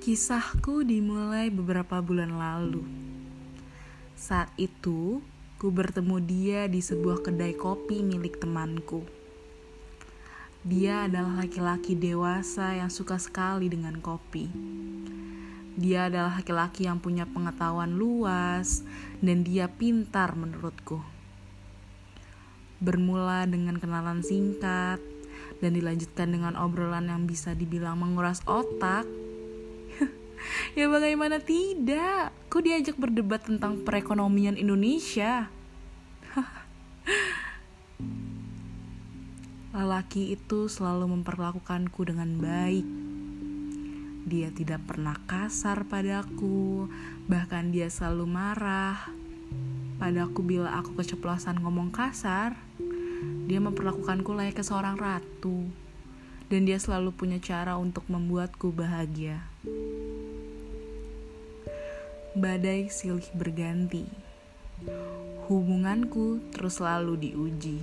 Kisahku dimulai beberapa bulan lalu. Saat itu, ku bertemu dia di sebuah kedai kopi milik temanku. Dia adalah laki-laki dewasa yang suka sekali dengan kopi. Dia adalah laki-laki yang punya pengetahuan luas dan dia pintar menurutku. Bermula dengan kenalan singkat dan dilanjutkan dengan obrolan yang bisa dibilang menguras otak ya bagaimana tidak? Ku diajak berdebat tentang perekonomian Indonesia. Lelaki itu selalu memperlakukanku dengan baik. Dia tidak pernah kasar padaku, bahkan dia selalu marah padaku bila aku keceplosan ngomong kasar. Dia memperlakukanku layaknya seorang ratu, dan dia selalu punya cara untuk membuatku bahagia badai silih berganti. Hubunganku terus selalu diuji.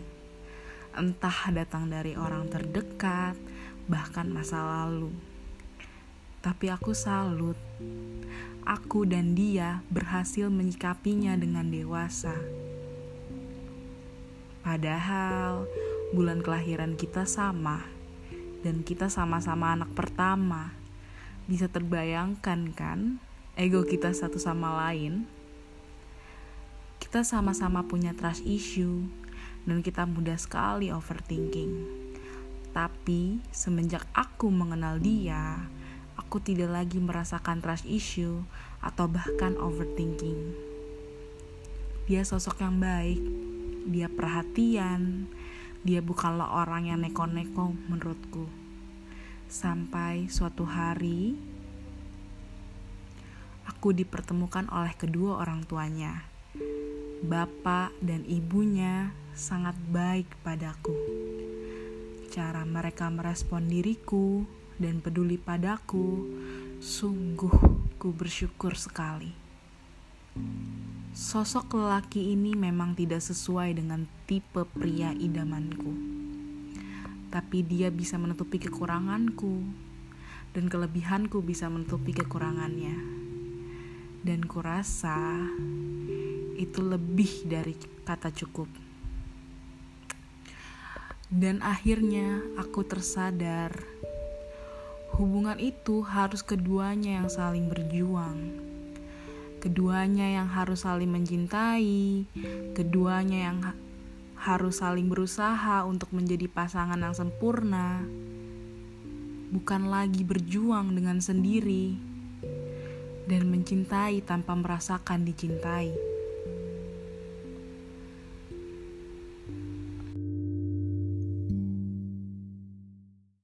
Entah datang dari orang terdekat, bahkan masa lalu. Tapi aku salut. Aku dan dia berhasil menyikapinya dengan dewasa. Padahal bulan kelahiran kita sama dan kita sama-sama anak pertama. Bisa terbayangkan kan? Ego kita satu sama lain, kita sama-sama punya trust issue dan kita mudah sekali overthinking. Tapi semenjak aku mengenal dia, aku tidak lagi merasakan trust issue atau bahkan overthinking. Dia sosok yang baik, dia perhatian, dia bukanlah orang yang neko-neko menurutku. Sampai suatu hari, aku dipertemukan oleh kedua orang tuanya. Bapak dan ibunya sangat baik padaku. Cara mereka merespon diriku dan peduli padaku, sungguh ku bersyukur sekali. Sosok lelaki ini memang tidak sesuai dengan tipe pria idamanku. Tapi dia bisa menutupi kekuranganku dan kelebihanku bisa menutupi kekurangannya dan kurasa itu lebih dari kata cukup. Dan akhirnya aku tersadar hubungan itu harus keduanya yang saling berjuang. Keduanya yang harus saling mencintai, keduanya yang ha harus saling berusaha untuk menjadi pasangan yang sempurna. Bukan lagi berjuang dengan sendiri dan mencintai tanpa merasakan dicintai.